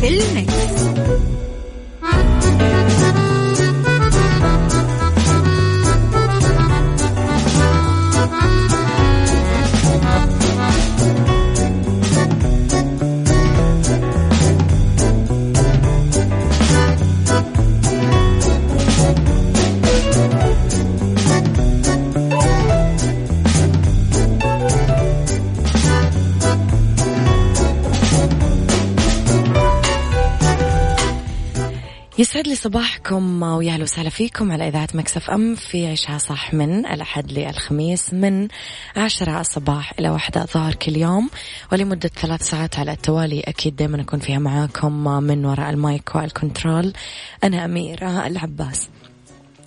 في المكس. لي صباحكم ويا أهلا وسهلا فيكم على إذاعة Mix FM في عيشها صح من الأحد للخميس من عشرة الصباح إلى واحدة الظهر كل يوم. ولمدة ثلاث ساعات على التوالي أكيد دائما أكون فيها معاكم من وراء ال mic وال control. أنا أميرة العباس.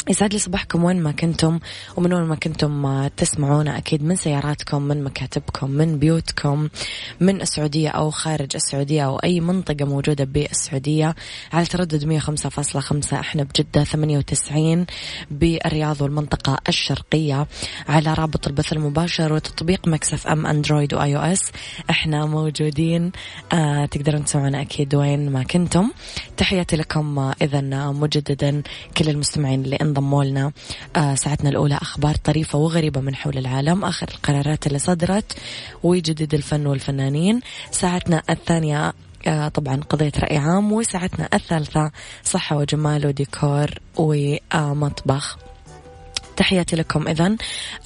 يسعد لي صباحكم وين ما كنتم ومن وين ما كنتم تسمعونا أكيد من سياراتكم من مكاتبكم من بيوتكم من السعودية أو خارج السعودية أو أي منطقة موجودة بالسعودية على تردد 105.5 إحنا بجدة 98 بالرياض والمنطقة الشرقية على رابط البث المباشر وتطبيق Mix FM Android و iOS إحنا موجودين آه تقدرون تسمعونا أكيد وين ما كنتم. تحياتي لكم آه إذا مجددا كل المستمعين اللي انضموا لنا آه ساعتنا الأولى أخبار طريفة وغريبة من حول العالم. آخر القرارات اللي صدرت وجديد الفن والفنانين. ساعتنا الثانية آه طبعا قضية رأي عام. وساعتنا الثالثة صحة وجمال وديكور ومطبخ. تحياتي لكم إذا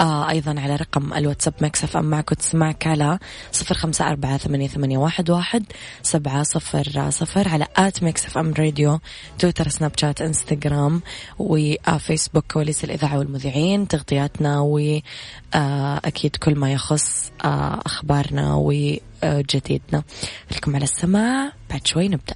آه أيضا على رقم الواتساب Mix FM معك وتسمعك على صفر خمسة أربعة ثمانية, ثمانية واحد, واحد سبعة صفر صفر على at Mix FM Radio تويتر سناب شات إنستغرام وفيسبوك كواليس الإذاعة والمذيعين تغطياتنا وأكيد كل ما يخص آه أخبارنا وجديدنا. لكم على السماع. بعد شوي نبدأ.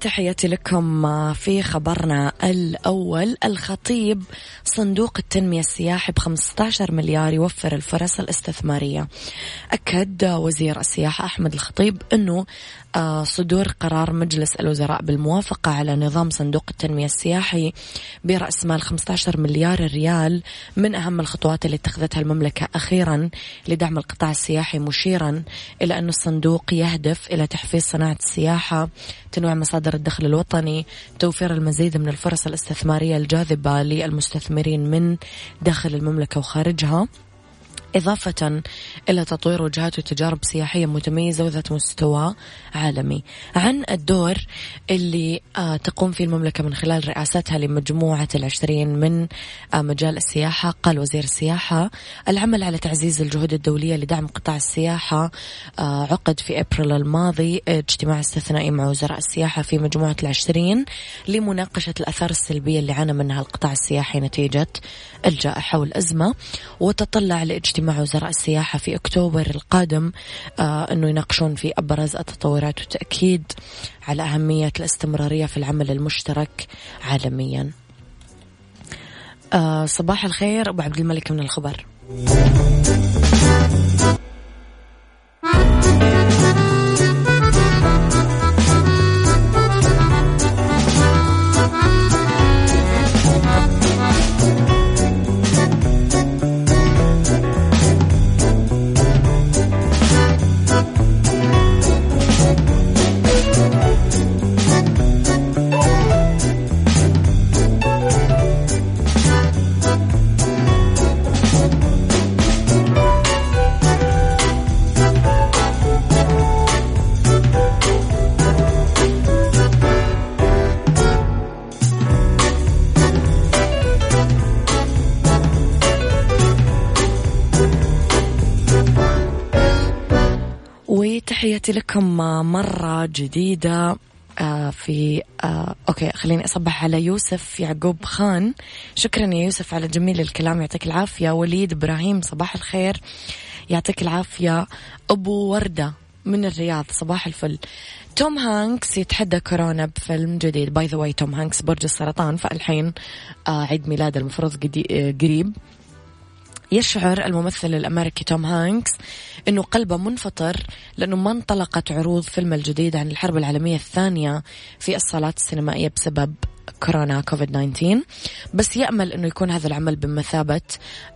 تحياتي لكم في خبرنا الأول. الخطيب صندوق التنمية السياحي ب 15 مليار يوفر الفرص الاستثمارية. أكد وزير السياحة أحمد الخطيب أنه آه، صدور قرار مجلس الوزراء بالموافقة على نظام صندوق التنمية السياحي برأس مال 15 مليار ريال من أهم الخطوات اللي اتخذتها المملكة أخيرا لدعم القطاع السياحي مشيرا إلى أن الصندوق يهدف إلى تحفيز صناعة السياحة تنويع مصادر الدخل الوطني توفير المزيد من الفرص الاستثمارية الجاذبة للمستثمرين من داخل المملكة وخارجها. إضافة إلى تطوير وجهات وتجارب سياحية متميزة وذات مستوى عالمي. عن الدور اللي آه، تقوم فيه المملكة من خلال رئاستها لمجموعة العشرين من آه، مجال السياحة قال وزير السياحة العمل على تعزيز الجهود الدولية لدعم قطاع السياحة آه، عقد في أبريل الماضي اجتماع استثنائي مع وزراء السياحة في مجموعة العشرين لمناقشة الأثار السلبية اللي عانى منها القطاع السياحي نتيجة الجائحة والأزمة وتطلع لإجتماع مع وزراء السياحة في أكتوبر القادم آه أنه يناقشون في أبرز التطورات وتأكيد على أهمية الاستمرارية في العمل المشترك عالميا. آه صباح الخير أبو عبد الملك من الخبر. لكم مرة جديدة آه في آه okay خليني أصبح على يوسف يعقوب خان. شكرا يا يوسف على جميل الكلام يعطيك العافية. وليد إبراهيم صباح الخير. يعطيك العافية. أبو وردة من الرياض صباح الفل. توم هانكس يتحدى كورونا بفيلم جديد. by the way توم هانكس برج السرطان فالحين آه عيد ميلاد المفروض قريب. يشعر الممثل الأمريكي توم هانكس أنه قلبه منفطر لأنه ما انطلقت عروض فيلم الجديد عن الحرب العالمية الثانية في الصالات السينمائية بسبب كورونا كوفيد 19 بس يأمل أنه يكون هذا العمل بمثابة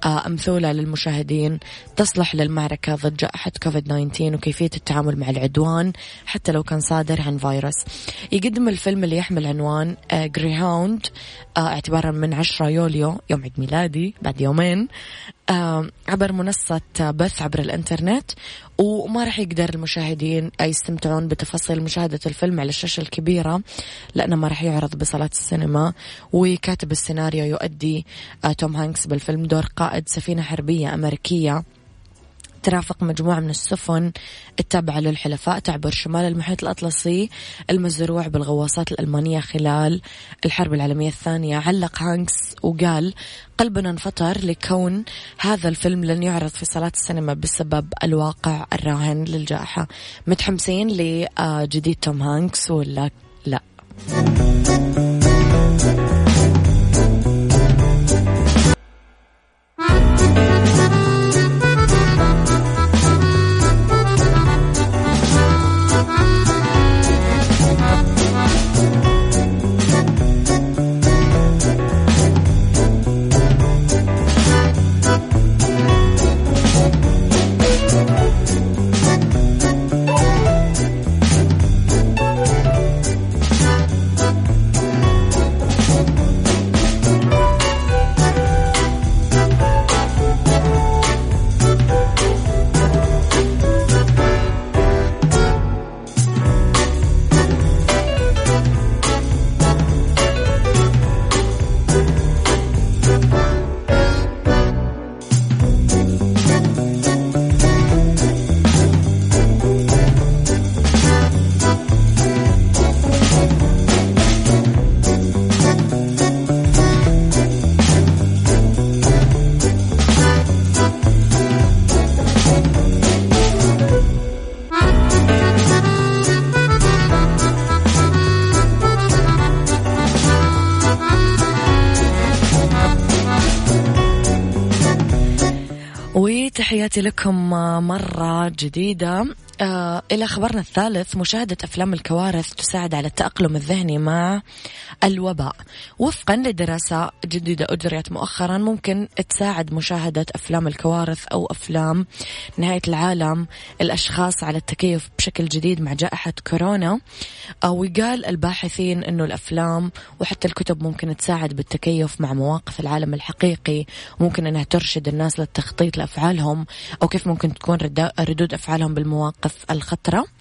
آه، أمثولة للمشاهدين تصلح للمعركة ضد جائحة كوفيد 19 وكيفية التعامل مع العدوان حتى لو كان صادر عن فيروس. يقدم الفيلم اللي يحمل عنوان Greyhound آه، اعتبارا من 10 يوليو يوم عيد ميلادي بعد يومين. عبر منصة بث عبر الإنترنت وما راح يقدر المشاهدين يستمتعون بتفاصيل مشاهدة الفيلم على الشاشة الكبيرة لأنه ما راح يعرض بصالات السينما. وكاتب السيناريو يؤدي آه، توم هانكس بالفيلم دور قائد سفينة حربية أمريكية. ترافق مجموعة من السفن التابعة للحلفاء تعبر شمال المحيط الأطلسي المزروع بالغواصات الألمانية خلال الحرب العالمية الثانية. علق هانكس وقال قلبنا انفطر لكون هذا الفيلم لن يعرض في صالات السينما بسبب الواقع الراهن للجائحة. متحمسين لجديد توم هانكس ولا لا؟ تحياتي لكم مرة جديدة. آه إلى خبرنا الثالث مشاهدة أفلام الكوارث تساعد على التأقلم الذهني مع الوباء. وفقا لدراسة جديدة أجريت مؤخرا ممكن تساعد مشاهدة أفلام الكوارث أو أفلام نهاية العالم الأشخاص على التكيف بشكل جديد مع جائحة كورونا. آه وقال الباحثين أنه الأفلام وحتى الكتب ممكن تساعد بالتكيف مع مواقف العالم الحقيقي وممكن أنها ترشد الناس للتخطيط لأفعالهم أو كيف ممكن تكون ردود أفعالهم بالمواقف الخطرة.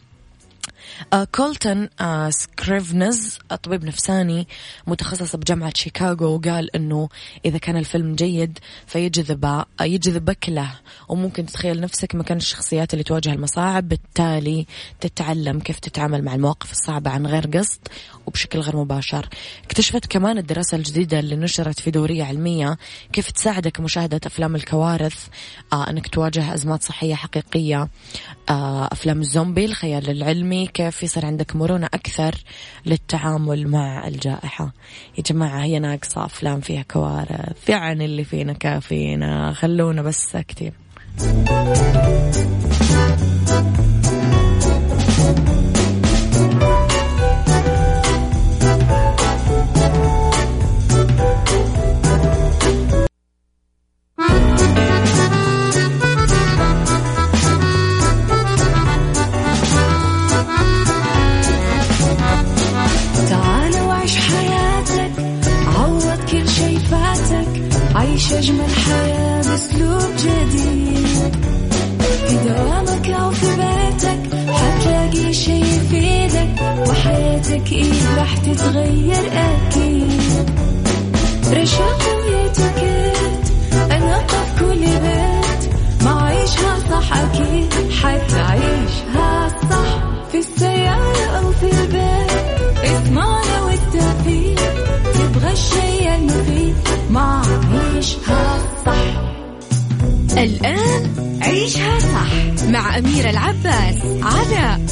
آه كولتون آه سكريفنز طبيب نفساني متخصص بجامعة شيكاغو وقال إنه إذا كان الفيلم جيد فيجذب آه يجذبك له وممكن تتخيل نفسك مكان الشخصيات اللي تواجه المصاعب بالتالي تتعلم كيف تتعامل مع المواقف الصعبة عن غير قصد وبشكل غير مباشر. اكتشفت كمان الدراسة الجديدة اللي نشرت في دورية علمية كيف تساعدك مشاهدة أفلام الكوارث أنك تواجه أزمات صحية حقيقية أفلام الزومبي الخيال العلمي كيف يصير عندك مرونة أكثر للتعامل مع الجائحة. يا جماعة هي ناقصة أفلام فيها كوارث يعني اللي فينا كافينا خلونا بس ساكتين. أكيد راح تتغير أكيد. رشاق ويتوكيت أنا قف كل بيت. ما عيشها صح أكيد حتعيشها صح. في السيارة أو في البيت اسمعنا والتوفيق. تبغى الشيء المفيد ما عيشها صح. الآن عيشها صح مع أميرة العباس.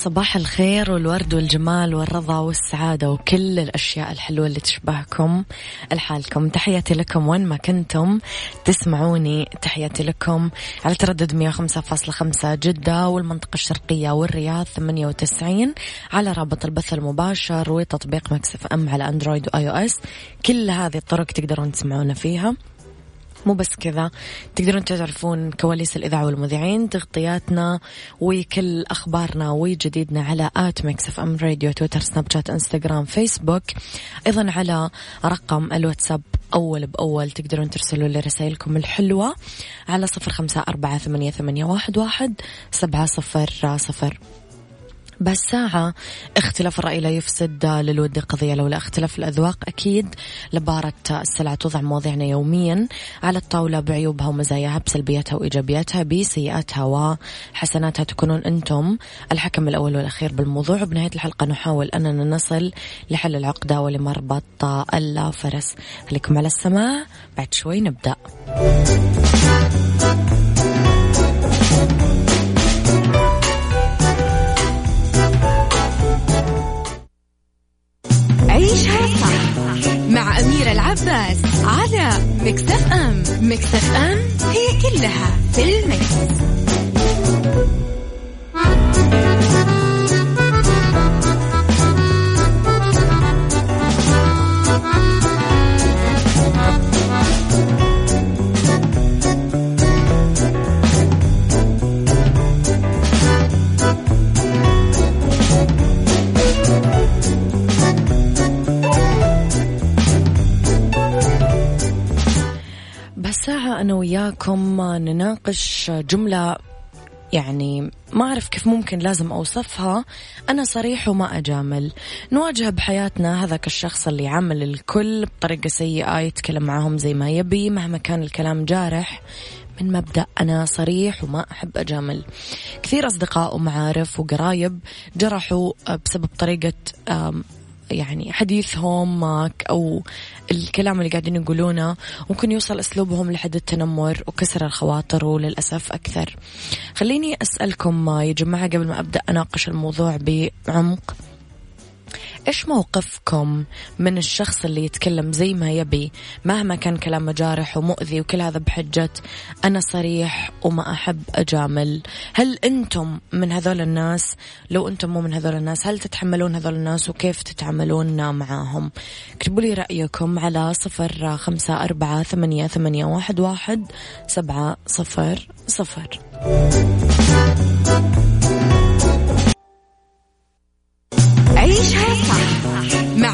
صباح الخير والورد والجمال والرضا والسعادة وكل الأشياء الحلوة اللي تشبهكم لحالكم تحياتي لكم وين ما كنتم تسمعوني تحياتي لكم على تردد 105.5 جدة والمنطقة الشرقية والرياض 98 على رابط البث المباشر وتطبيق Mix FM على Android و iOS. كل هذه الطرق تقدرون تسمعونا فيها. مو بس كذا. تقدرون تعرفون كواليس الإذاعة والمذيعين تغطياتنا وكل أخبارنا وجديدنا على at ميكس إف إم راديو تويتر سناب شات إنستغرام فيسبوك. أيضا على رقم الواتساب أول بأول تقدرون ترسلوا لي رسائلكم الحلوة على صفر خمسة أربعة ثمانية, ثمانية واحد, واحد سبعة صفر صفر. بساعة اختلاف الرأي لا يفسد للود قضية لولا اختلاف الأذواق أكيد لبارت السلع توضع مواضيعنا يوميا على الطاولة بعيوبها ومزاياها بسلبياتها وإيجابياتها بسيئاتها وحسناتها. تكونون أنتم الحكم الأول والأخير بالموضوع. وبنهاية الحلقة نحاول أننا نصل لحل العقدة ولمربط الفرس. خليكم على السماع بعد شوي نبدأ. صح مع أميرة العباس على مكتف أم مكتف أم هي كلها في المكس. أنا وياكم نناقش جملة يعني ما أعرف كيف ممكن لازم أوصفها. أنا صريح وما أجامل. نواجه بحياتنا هذاك الشخص اللي يعامل الكل بطريقة سيئة يتكلم معهم زي ما يبي مهما كان الكلام جارح. من مبدأ أنا صريح وما أحب أجامل. كثير أصدقاء ومعارف وقرايب جرحوا بسبب طريقة يعني حديثهم أو الكلام اللي قاعدين يقولونه ممكن يوصل أسلوبهم لحد التنمر وكسر الخواطر وللأسف أكثر. خليني أسألكم يا جماعة قبل ما أبدأ أناقش الموضوع بعمق. إيش موقفكم من الشخص اللي يتكلم زي ما يبي مهما كان كلامه جارح ومؤذي وكل هذا بحجة أنا صريح وما أحب أجامل. هل أنتم من هذول الناس؟ لو أنتم مو من هذول الناس هل تتحملون هذول الناس وكيف تتعاملون معاهم اكتبوا لي رأيكم على صفر خمسة أربعة ثمانية, ثمانية واحد, واحد سبعة صفر صفر.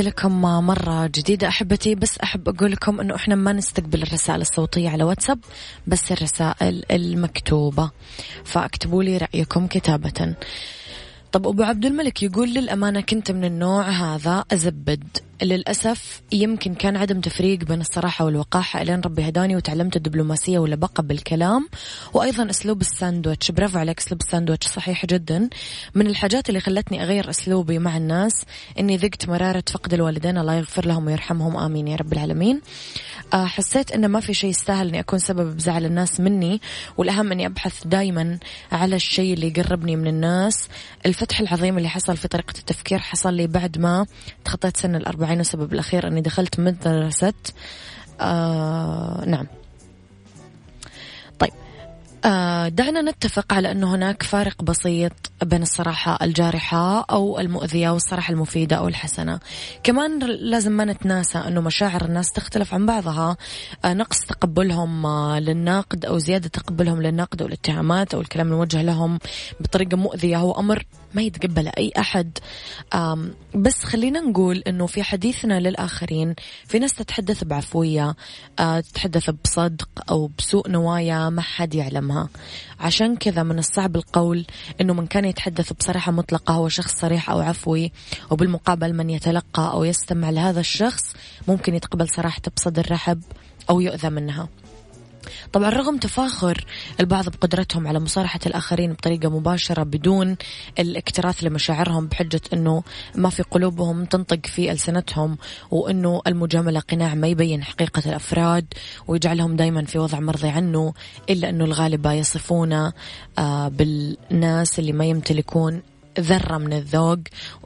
لكم مرة جديدة أحبتي بس أحب أقول لكم أنه إحنا ما نستقبل الرسائل الصوتية على واتساب بس الرسائل المكتوبة. فاكتبوا لي رأيكم كتابة. طب أبو عبد الملك يقول للأمانة كنت من النوع هذا was bad. للأسف يمكن كان عدم تفريق بين الصراحة والوقاحة. إلين ربي هداني وتعلمت الدبلوماسية واللباقة بالكلام. وأيضا أسلوب الساندويتش. برافو عليك أسلوب الساندويتش صحيح جدا. من الحاجات اللي خلتني أغير أسلوبي مع الناس إني ذقت مرارة فقد الوالدين. الله يغفر لهم ويرحمهم. آمين يا رب العالمين. آه، حسيت إنه ما في شيء يستاهل إني أكون سبب بزعل الناس مني. والأهم إني أبحث دايما على الشيء اللي يقربني من الناس. الفتح العظيم اللي حصل في طريقة التفكير حصل لي بعد ما تخطيت سن الأربعة طبعا السبب الأخير أني دخلت مدرسة آه نعم. دعنا نتفق على أنه هناك فارق بسيط بين الصراحة الجارحة أو المؤذية والصراحة المفيدة أو الحسنة. كمان لازم ما نتناسى أنه مشاعر الناس تختلف عن بعضها. آه نقص تقبلهم آه للنقد أو زيادة تقبلهم للنقد أو الاتهامات أو الكلام الموجه لهم بطريقة مؤذية. هو أمر ما يتقبل أي أحد. بس خلينا نقول أنه في حديثنا للآخرين في ناس تتحدث بعفوية آه، تتحدث بصدق أو بسوء نوايا ما حد يعلمها عشان كذا من الصعب القول أنه من كان يتحدث بصراحة مطلقة هو شخص صريح أو عفوي وبالمقابل من يتلقى أو يستمع لهذا الشخص ممكن يتقبل صراحته بصدر رحب أو يؤذى منها. طبعا رغم تفاخر البعض بقدرتهم على مصارحة الآخرين بطريقة مباشرة بدون الاكتراث لمشاعرهم بحجة أنه ما في قلوبهم تنطق في ألسنتهم وأنه المجاملة قناع ما يبين حقيقة الأفراد ويجعلهم دايما في وضع مرضي عنه إلا أنه الغالبة يصفونه آه، بالناس اللي ما يمتلكون ذرة من الذوق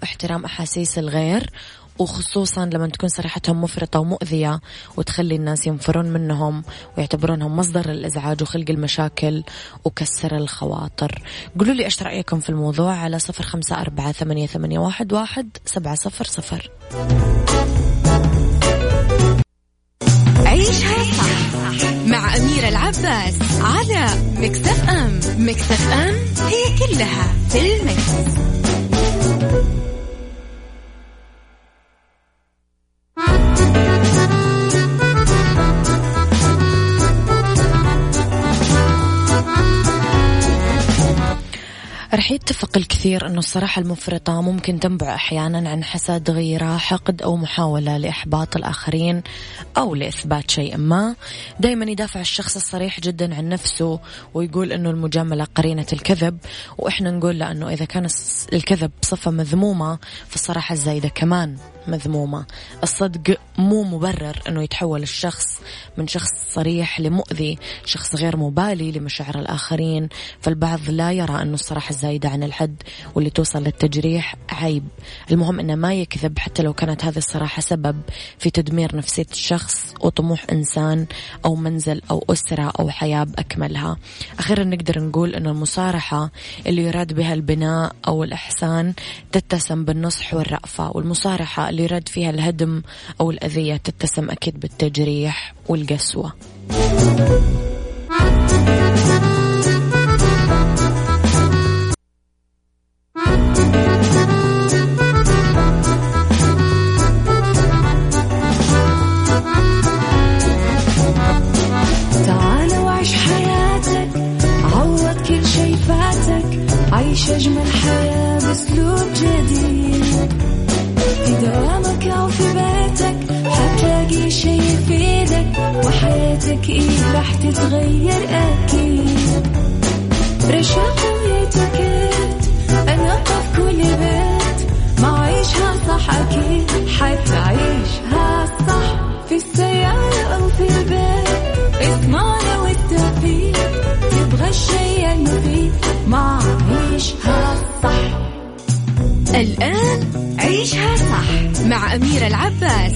واحترام أحاسيس الغير وخصوصا لما تكون صراحتهم مفرطة ومؤذية وتخلي الناس ينفرون منهم ويعتبرونهم مصدر الإزعاج وخلق المشاكل وكسر الخواطر. قولوا لي إيش رأيكم في الموضوع على صفر خمسة أربعة ثمانية, ثمانية واحد, واحد سبعة صفر صفر. عيشها صح مع أميرة العباس على مكتف أم. مكتف أم هي كلها في المكس. رح يتفق الكثير أنه الصراحة المفرطة ممكن تنبع أحيانا عن حسد غيرة حقد أو محاولة لإحباط الآخرين أو لإثبات شيء ما. دايما يدافع الشخص الصريح جدا عن نفسه ويقول أنه المجاملة قرينة الكذب وإحنا نقول له أنه إذا كان الكذب صفة مذمومة فالصراحة الزايدة كمان. مذمومة. الصدق مو مبرر أنه يتحول الشخص من شخص صريح لمؤذي شخص غير مبالي لمشاعر الآخرين. فالبعض لا يرى أنه الصراحة الزايدة عن الحد واللي توصل للتجريح عيب. المهم أنه ما يكذب حتى لو كانت هذه الصراحة سبب في تدمير نفسية الشخص وطموح إنسان أو منزل أو أسرة أو حياة بأكملها. أخيرا نقدر نقول أن المصارحة اللي يراد بها البناء أو الإحسان تتسم بالنصح والرأفة والمصارحة اللي يراد فيها الهدم أو الأذية تتسم أكيد بالتجريح والقسوة.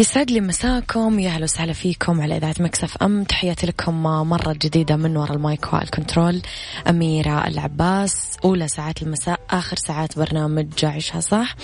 يسعد لي مساكم يا أهلا وسهلا فيكم على إذاعة ميكس اف ام. تحياتي لكم مرة جديدة من وراء ال mic وال control أميرة العباس أولى ساعات المساء آخر ساعات برنامج عيشها صح.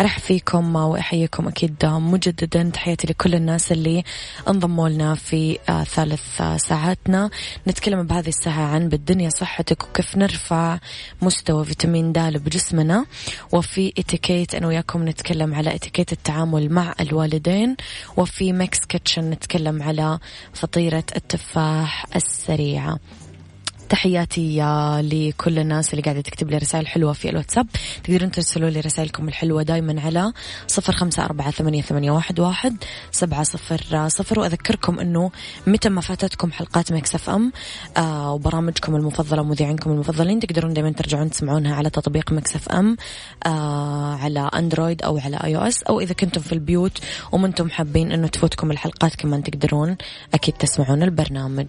أرحب فيكم وأحييكم أكيد مجددا. تحياتي لكل الناس اللي انضموا لنا في آه، ثالث آه، ساعاتنا. نتكلم بهذه الساعة عن بالدنيا صحتك وكيف نرفع مستوى فيتامين د بجسمنا وفي اتيكيت أنا وياكم نتكلم على اتيكيت التعامل مع الوالدين. وفي ميكس كيتشن نتكلم على فطيرة التفاح السريعة. تحياتي لكل الناس اللي قاعدة تكتب لي رسائل حلوة في الواتساب. تقدرون ترسلوا لي رسائلكم الحلوة دايما على صفر خمسة أربعة ثمانية, ثمانية واحد, واحد سبعة صفر صفر. وأذكركم أنه متى ما فاتتكم حلقات ميكس اف ام آه وبرامجكم المفضلة ومذيعينكم المفضلين تقدرون دايما ترجعون تسمعونها على تطبيق ميكس اف ام آه على أندرويد أو على آي أو إس أو إذا كنتم في البيوت ومنتم حابين أنه تفوتكم الحلقات كمان تقدرون أكيد تسمعون البرنامج.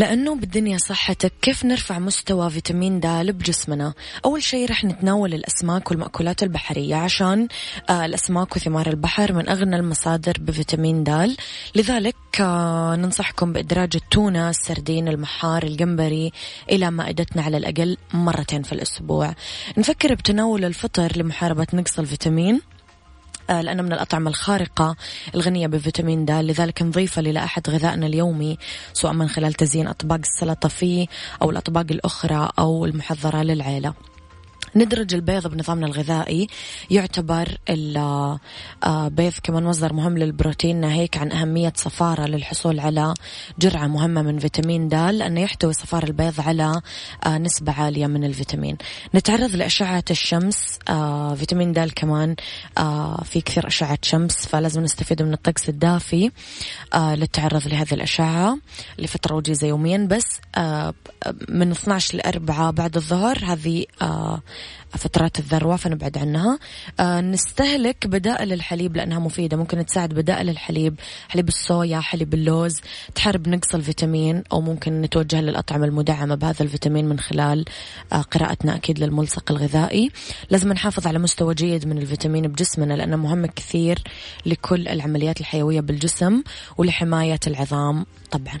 لأنه بالدنيا صحتك كيف نرفع مستوى فيتامين د بجسمنا أول شيء رح نتناول الأسماك والمأكولات البحرية عشان آه الأسماك وثمار البحر من أغنى المصادر بفيتامين د. لذلك آه ننصحكم بإدراج التونة السردين المحار الجمبري إلى مائدتنا على الأقل مرتين في الأسبوع. نفكر بتناول الفطر لمحاربة نقص الفيتامين. آه، لأنه من الأطعمة الخارقة الغنية بفيتامين د لذلك نضيفه للائحة غذائنا اليومي سواء من خلال تزيين أطباق السلطة فيه أو الأطباق الأخرى أو المحضرة للعيلة. ندرج البيض بنظامنا الغذائي. يعتبر البيض آه، كمان مصدر مهم للبروتين ناهيك عن أهمية صفارة للحصول على جرعة مهمة من فيتامين د لأنه يحتوي صفار البيض على آه، نسبة عالية من الفيتامين. نتعرض لأشعة الشمس آه، فيتامين د كمان في كثير أشعة شمس فلازم نستفيد من الطقس الدافي للتعرض لهذه الأشعة لفترة وجيزة يوميا. بس من 12 ل 4 بعد الظهر هذه فترات الذروة فنبعد عنها. آه نستهلك بدائل الحليب لأنها مفيدة. ممكن تساعد بدائل الحليب حليب الصويا حليب اللوز. تحارب نقص الفيتامين أو ممكن نتوجه للأطعمة المدعمة بهذا الفيتامين من خلال آه قراءتنا أكيد للملصق الغذائي. لازم نحافظ على مستوى جيد من الفيتامين بجسمنا لأنه مهم كثير لكل العمليات الحيوية بالجسم ولحماية العظام طبعا.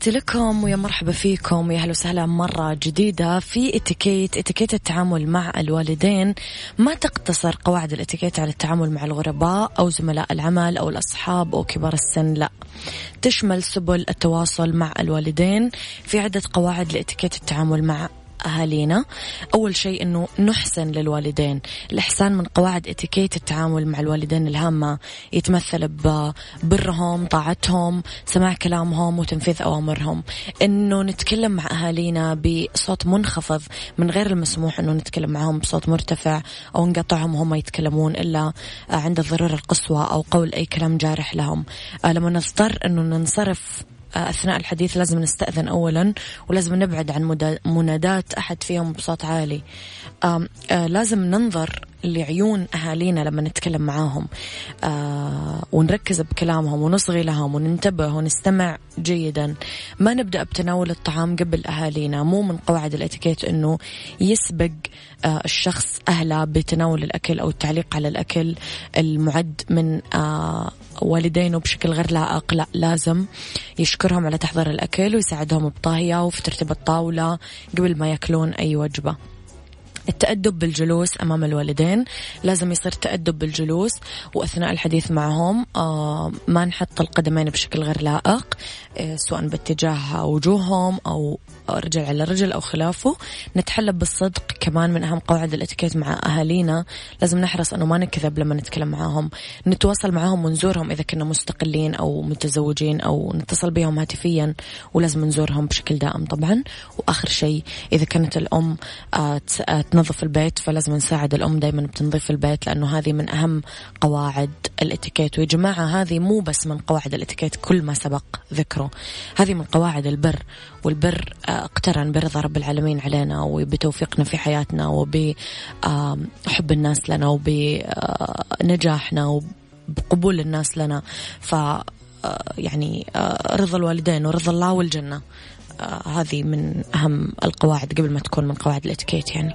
تحياتي لكم ويا مرحبا فيكم ويا أهلا وسهلا مرة جديدة في اتيكيت اتيكيت التعامل مع الوالدين. ما تقتصر قواعد الاتيكيت على التعامل مع الغرباء أو زملاء العمل أو الأصحاب أو كبار السن لا. تشمل سبل التواصل مع الوالدين في عدة قواعد لاتيكيت التعامل مع أهالينا. أول شيء أنه نحسن للوالدين. الإحسان من قواعد اتيكيت التعامل مع الوالدين الهامة. يتمثل ببرهم طاعتهم سماع كلامهم وتنفيذ أوامرهم. أنه نتكلم مع أهالينا بصوت منخفض من غير المسموح أنه نتكلم معهم بصوت مرتفع أو نقطعهم وهم يتكلمون إلا عند الضرورة القصوى أو قول أي كلام جارح لهم. لما نضطر أنه ننصرف أثناء الحديث لازم نستأذن أولا ولازم نبعد عن منادات أحد فيهم بصوت عالي. آه لازم ننظر لعيون أهالينا لما نتكلم معاهم آه ونركز بكلامهم ونصغي لهم وننتبه ونستمع جيدا. ما نبدأ بتناول الطعام قبل أهالينا مو من قواعد الإتيكيت أنه يسبق آه الشخص أهله بتناول الأكل أو التعليق على الأكل المعد من آه والدينه بشكل غير لائق. لا لازم يشكرهم على تحضير الأكل ويساعدهم بطاهية وفي ترتيب الطاولة قبل ما يأكلون أي وجبة. التأدب بالجلوس أمام الوالدين. لازم يصير تأدب بالجلوس وأثناء الحديث معهم آه ما نحط القدمين بشكل غير لائق آه سواء باتجاه وجوههم أو رجل على رجل أو خلافه. نتحلى بالصدق كمان من أهم قواعد الإتيكيت مع أهالينا. لازم نحرص أنه ما نكذب لما نتكلم معاهم. نتواصل معاهم ونزورهم إذا كنا مستقلين أو متزوجين أو نتصل بهم هاتفيا ولازم نزورهم بشكل دائم طبعا. وآخر شيء إذا كانت الأم آه تنظف البيت فلازم نساعد الأم دايما بتنظيف البيت لأنه هذه من أهم قواعد الإتيكيت. ويا جماعة هذه مو بس من قواعد الإتيكيت كل ما سبق ذكره. هذه من قواعد البر. والبر اقترن برضا رب العالمين علينا وبتوفيقنا في حياتنا وبحب الناس لنا وبنجاحنا وبقبول الناس لنا. ف يعني رضا الوالدين ورضا الله والجنة. هذه من أهم القواعد قبل ما تكون من قواعد الإتيكيت يعني.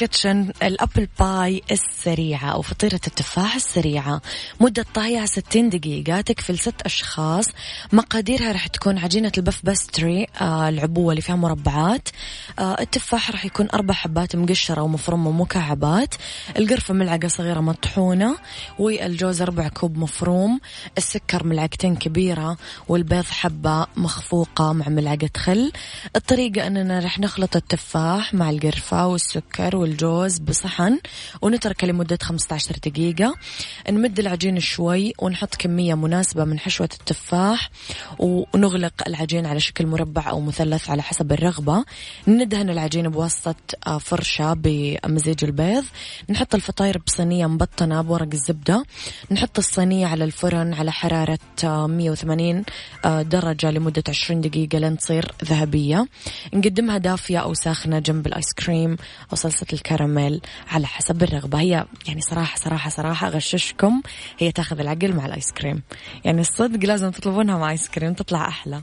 كيتشن ال apple pie السريعة أو فطيرة التفاح السريعة. مدة طهيها 60 دقيقة تكفي لست أشخاص. مقاديرها راح تكون عجينة ال puff pastry آه العبوة اللي فيها مربعات. آه التفاح راح يكون أربع حبات مقشرة ومفرومة مكعبات القرفة ملعقة صغيرة مطحونة. والجوز ربع كوب مفروم. السكر ملعقتين كبيرة. والبيض حبة مخفوقة مع ملعقة خل. الطريقة أننا راح نخلط التفاح مع القرفة والسكر والجوز بصحن ونتركه لمدة 15 دقيقة. نمد العجين شوي ونحط كمية مناسبة من حشوة التفاح ونغلق العجين على شكل مربع أو مثلث على حسب الرغبة. ندهن العجين بواسطة آه، فرشة بمزيج البيض. نحط الفطاير بصينية مبطنة بورق الزبدة. نحط الصينية على الفرن على حرارة 180 آه، آه، درجة لمدة 20 دقيقة لين تصير ذهبية. نقدمها دافية أو ساخنة جنب الآيس كريم أو صلصة الكراميل على حسب الرغبة. هي يعني صراحة صراحة صراحة أغششكم. هي تاخذ العقل مع الآيس كريم. يعني الصدق لازم تطلبونها مع آيس كريم تطلع أحلى.